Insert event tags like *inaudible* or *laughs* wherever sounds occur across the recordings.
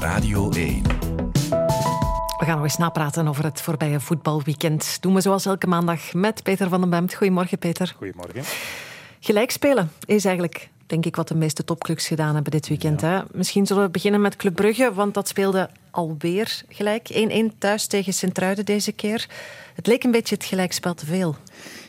Radio 1. We gaan nog eens napraten over het voorbije voetbalweekend. Doen we zoals elke maandag met Peter van den Bemt. Goedemorgen, Peter. Goedemorgen. Gelijk spelen is eigenlijk, denk ik, wat de meeste topclubs gedaan hebben dit weekend. Hè? Misschien zullen we beginnen met Club Brugge, want dat speelde alweer gelijk. 1-1 thuis tegen Sint-Truiden deze keer. Het leek een beetje het gelijkspel te veel.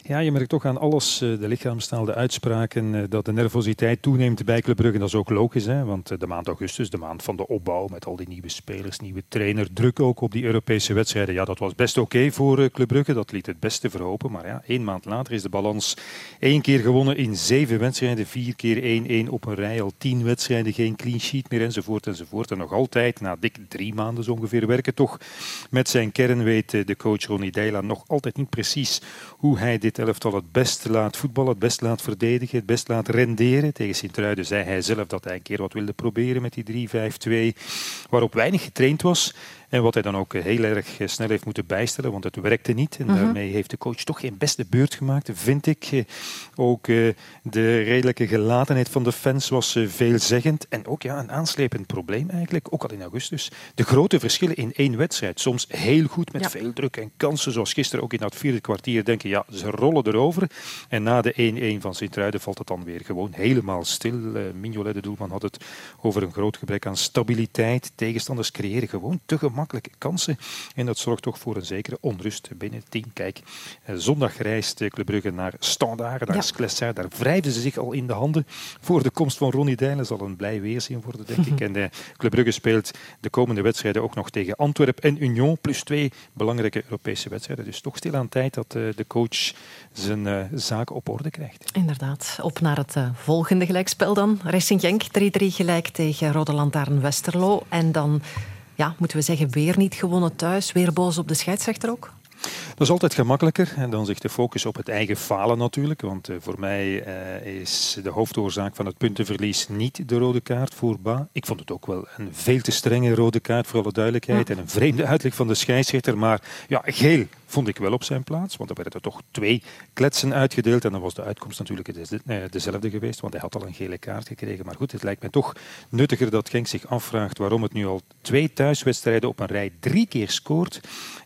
Ja, je merkt toch aan alles, eh, de lichaamstaal, de uitspraken, eh, dat de nervositeit toeneemt bij Club Brugge. Dat is ook logisch, hè? want eh, de maand augustus, de maand van de opbouw met al die nieuwe spelers, nieuwe trainer, druk ook op die Europese wedstrijden. Ja, dat was best oké voor Club Brugge, dat liet het beste verhopen. Maar ja, één maand later is de balans één keer gewonnen in zeven wedstrijden, vier keer 1-1 op een rij, al tien wedstrijden, geen clean sheet meer enzovoort enzovoort. En nog altijd, na dik drie maanden zo ongeveer werken, toch met zijn kern weet de coach Ronnie Deila nog altijd niet precies hoe hij dit elftal het best laat voetballen, het best laat verdedigen, het best laat renderen. Tegen Sint-Truiden zei hij zelf dat hij een keer wat wilde proberen met die 3-5-2, waarop weinig getraind was. En wat hij dan ook heel erg snel heeft moeten bijstellen, want het werkte niet. En mhm. daarmee heeft de coach toch geen beste beurt gemaakt, vind ik. Ook eh, de redelijke gelatenheid van de fans was eh, veelzeggend. En ook ja, een aanslepend probleem eigenlijk, ook al in augustus. De grote verschillen in één wedstrijd. Soms heel goed met veel druk en kansen, zoals gisteren ook in dat vierde kwartier. Denken, ja, ze rollen erover. En na de 1-1 van Sint-Truiden valt het dan weer gewoon helemaal stil. Mignolet, de doelman, had het over een groot gebrek aan stabiliteit. Tegenstanders creëren gewoon te gemakkelijk makkelijke kansen. En dat zorgt toch voor een zekere onrust binnen het team. Kijk, eh, zondag reist Club Brugge naar Standaard, naar ja. Daar wrijven ze zich al in de handen voor de komst van Ronnie Dijlen. Zal een blij weerzien worden, denk ik. *laughs* En de eh, Club Brugge speelt de komende wedstrijden ook nog tegen Antwerpen en Union. Plus twee belangrijke Europese wedstrijden. Dus toch stil aan tijd dat eh, de coach zijn zaken op orde krijgt. Inderdaad. Op naar het volgende gelijkspel dan. Racing Genk 3-3 gelijk tegen Rode Lantaarn Westerlo. En dan ja, moeten we zeggen, weer niet gewonnen thuis. Weer boos op de scheidsrechter ook? Dat is altijd gemakkelijker en dan zich de focus op het eigen falen natuurlijk. Want uh, voor mij uh, is de hoofdoorzaak van het puntenverlies niet de rode kaart voor Ba. Ik vond het ook wel een veel te strenge rode kaart voor alle duidelijkheid. En een vreemde uitleg van de scheidsrechter. Maar ja, geel vond ik wel op zijn plaats. Want er werden er toch twee kletsen uitgedeeld. En dan was de uitkomst natuurlijk eh, dezelfde geweest. Want hij had al een gele kaart gekregen. Maar goed, het lijkt mij toch nuttiger dat Genk zich afvraagt waarom het nu al twee thuiswedstrijden op een rij drie keer scoort.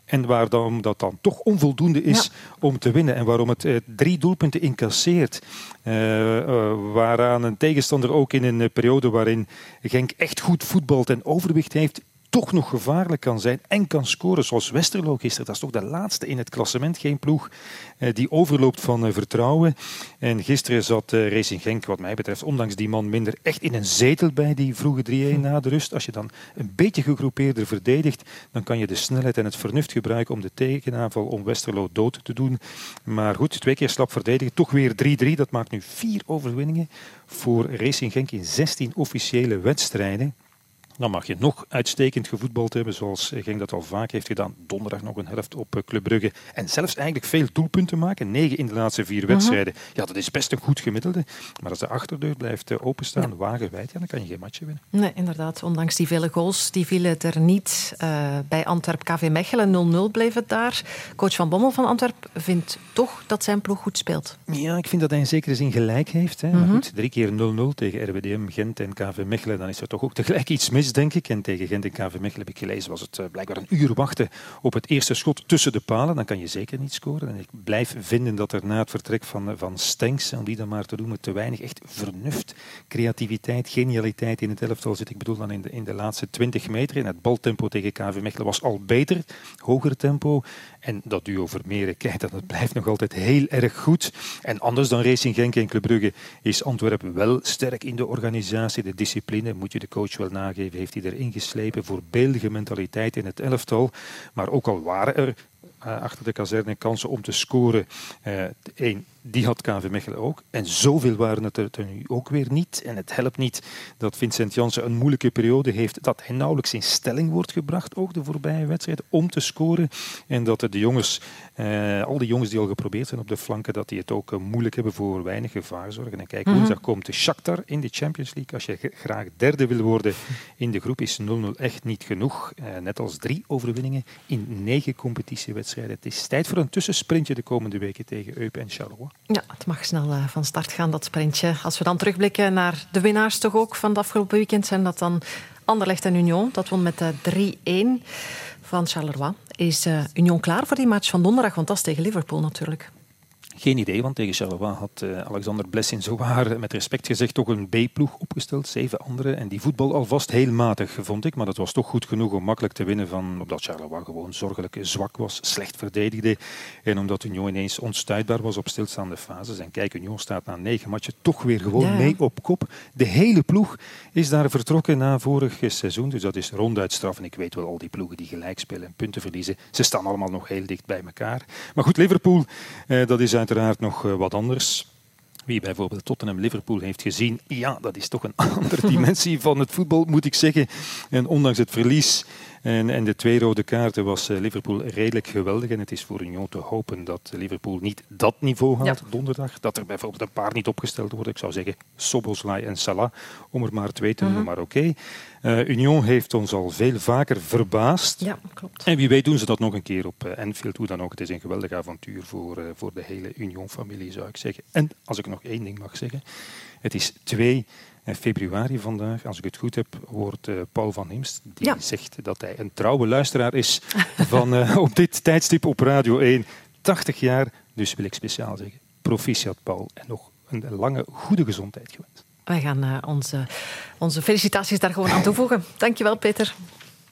En waarom dat dan toch onvoldoende is om te winnen. En waarom het eh, drie doelpunten incasseert. Uh, uh, waaraan een tegenstander ook in een periode waarin Genk echt goed voetbalt en overwicht heeft, toch nog gevaarlijk kan zijn en kan scoren. Zoals Westerlo gisteren. Dat is toch de laatste in het klassement. Geen ploeg eh, die overloopt van eh, vertrouwen. En gisteren zat eh, Racing Genk, wat mij betreft, ondanks die man minder, echt in een zetel bij die vroege 3-1 na de rust. Als je dan een beetje gegroepeerder verdedigt, dan kan je de snelheid en het vernuft gebruiken om de tegenaanval om Westerlo dood te doen. Maar goed, twee keer slap verdedigen, toch weer 3-3. Dat maakt nu vier overwinningen voor Racing Genk in 16 officiële wedstrijden. Dan mag je nog uitstekend gevoetbald hebben, zoals Genk dat al vaak heeft gedaan. Donderdag nog een helft op eh, Club Brugge. En zelfs eigenlijk veel doelpunten maken. Negen in de laatste vier mhm. wedstrijden. Ja, dat is best een goed gemiddelde. Maar als de achterdeur blijft eh, openstaan, ja. wagenwijd, ja, dan kan je geen matje winnen. Nee, inderdaad. Ondanks die vele goals, die vielen er niet. Uh, bij Antwerp KV Mechelen 0-0 bleef het daar. Coach Van Bommel van Antwerp vindt toch dat zijn ploeg goed speelt. Ja, ik vind dat hij in zekere zin gelijk heeft. Hè. Maar mhm. goed, drie keer 0-0 tegen RWDM, Gent en KV Mechelen. Dan is er toch ook tegelijk iets mis denk ik. En tegen Gent en KV Mechelen heb ik gelezen, was het eh, blijkbaar een uur wachten op het eerste schot tussen de palen. Dan kan je zeker niet scoren. En ik blijf vinden dat er na het vertrek van, eh, van Stenks, om die dan maar te noemen, te weinig echt vernuft, creativiteit, genialiteit in het elftal zit. Ik bedoel dan in de, in de laatste 20 meter. En het baltempo tegen KV Mechelen was al beter, hoger tempo. En dat duo Vermeeren, kijk, dat blijft nog altijd heel erg goed. En anders dan Racing Genk en Club Brugge is Antwerpen wel sterk in de organisatie. De discipline, moet je de coach wel nageven, heeft hij erin geslepen. Voorbeeldige mentaliteit in het elftal. Maar ook al waren er achter de kazerne kansen om te scoren. Eén, uh, die had KV Mechelen ook. En zoveel waren het er nu ook weer niet. En het helpt niet dat Vincent Janssen een moeilijke periode heeft. Dat hij nauwelijks in stelling wordt gebracht, ook de voorbije wedstrijd, om te scoren. En dat de jongens, uh, al die jongens die al geprobeerd zijn op de flanken, dat die het ook moeilijk hebben voor weinig gevaar zorgen. En kijk, woensdag komt de Shakhtar in de Champions League. Als je graag derde wil worden in de groep, is 0-0 echt niet genoeg. Net als drie overwinningen in negen Het is tijd voor een tussensprintje de komende weken tegen Eupen en Charleroi. Ja, het mag snel uh, van start gaan, dat sprintje. Als we dan terugblikken naar de winnaars toch ook van het afgelopen weekend, zijn dat dan Anderlecht en Union, dat won met 3-1 van Charleroi. Is Union klaar voor die match van donderdag? Want dat is tegen Liverpool natuurlijk. Geen idee, want tegen Charleroi had uh, Alexander Blessin zowaar met respect gezegd toch een B-ploeg opgesteld, zeven anderen. En die voetbal alvast heel matig, vond ik. Maar dat was toch goed genoeg om makkelijk te winnen, van, omdat Charleroi gewoon zorgelijk zwak was, slecht verdedigde. En omdat Union ineens onstuitbaar was op stilstaande fases. En kijk, Union staat na negen matchen toch weer gewoon mee op kop. De hele ploeg is daar vertrokken na vorig seizoen. Dus dat is ronduit straf. En ik weet wel, al die ploegen die gelijk spelen en punten verliezen, ze staan allemaal nog heel dicht bij elkaar. Maar goed, Liverpool, eh, dat is uit uiteraard nog eh, wat anders. Wie bijvoorbeeld Tottenham Liverpool heeft gezien, ja, dat is toch een *laughs* andere dimensie van het voetbal, moet ik zeggen. En ondanks het verlies en, en de twee rode kaarten was eh, Liverpool redelijk geweldig. En het is voor Union te hopen dat Liverpool niet dat niveau haalt donderdag. Dat er bijvoorbeeld een paar niet opgesteld worden. Ik zou zeggen Soboslai en Salah, om er maar twee te noemen, mhm. maar oké. Uh, Union heeft ons al veel vaker verbaasd. Ja, klopt. En wie weet doen ze dat nog een keer op uh, Anfield. Hoe dan ook, het is een geweldig avontuur voor, voor de hele Union-familie, zou ik zeggen. En als ik nog één ding mag zeggen. Het is twee februari vandaag, als ik het goed heb, hoort uh, Paul van Himst. Die zegt dat hij een trouwe luisteraar is van uh, op dit tijdstip op Radio 1. 80 jaar, dus wil ik speciaal zeggen. Proficiat Paul en nog een lange, goede gezondheid gewenst. Wij gaan uh, onze, onze felicitaties daar gewoon aan toevoegen. Dankjewel, Peter.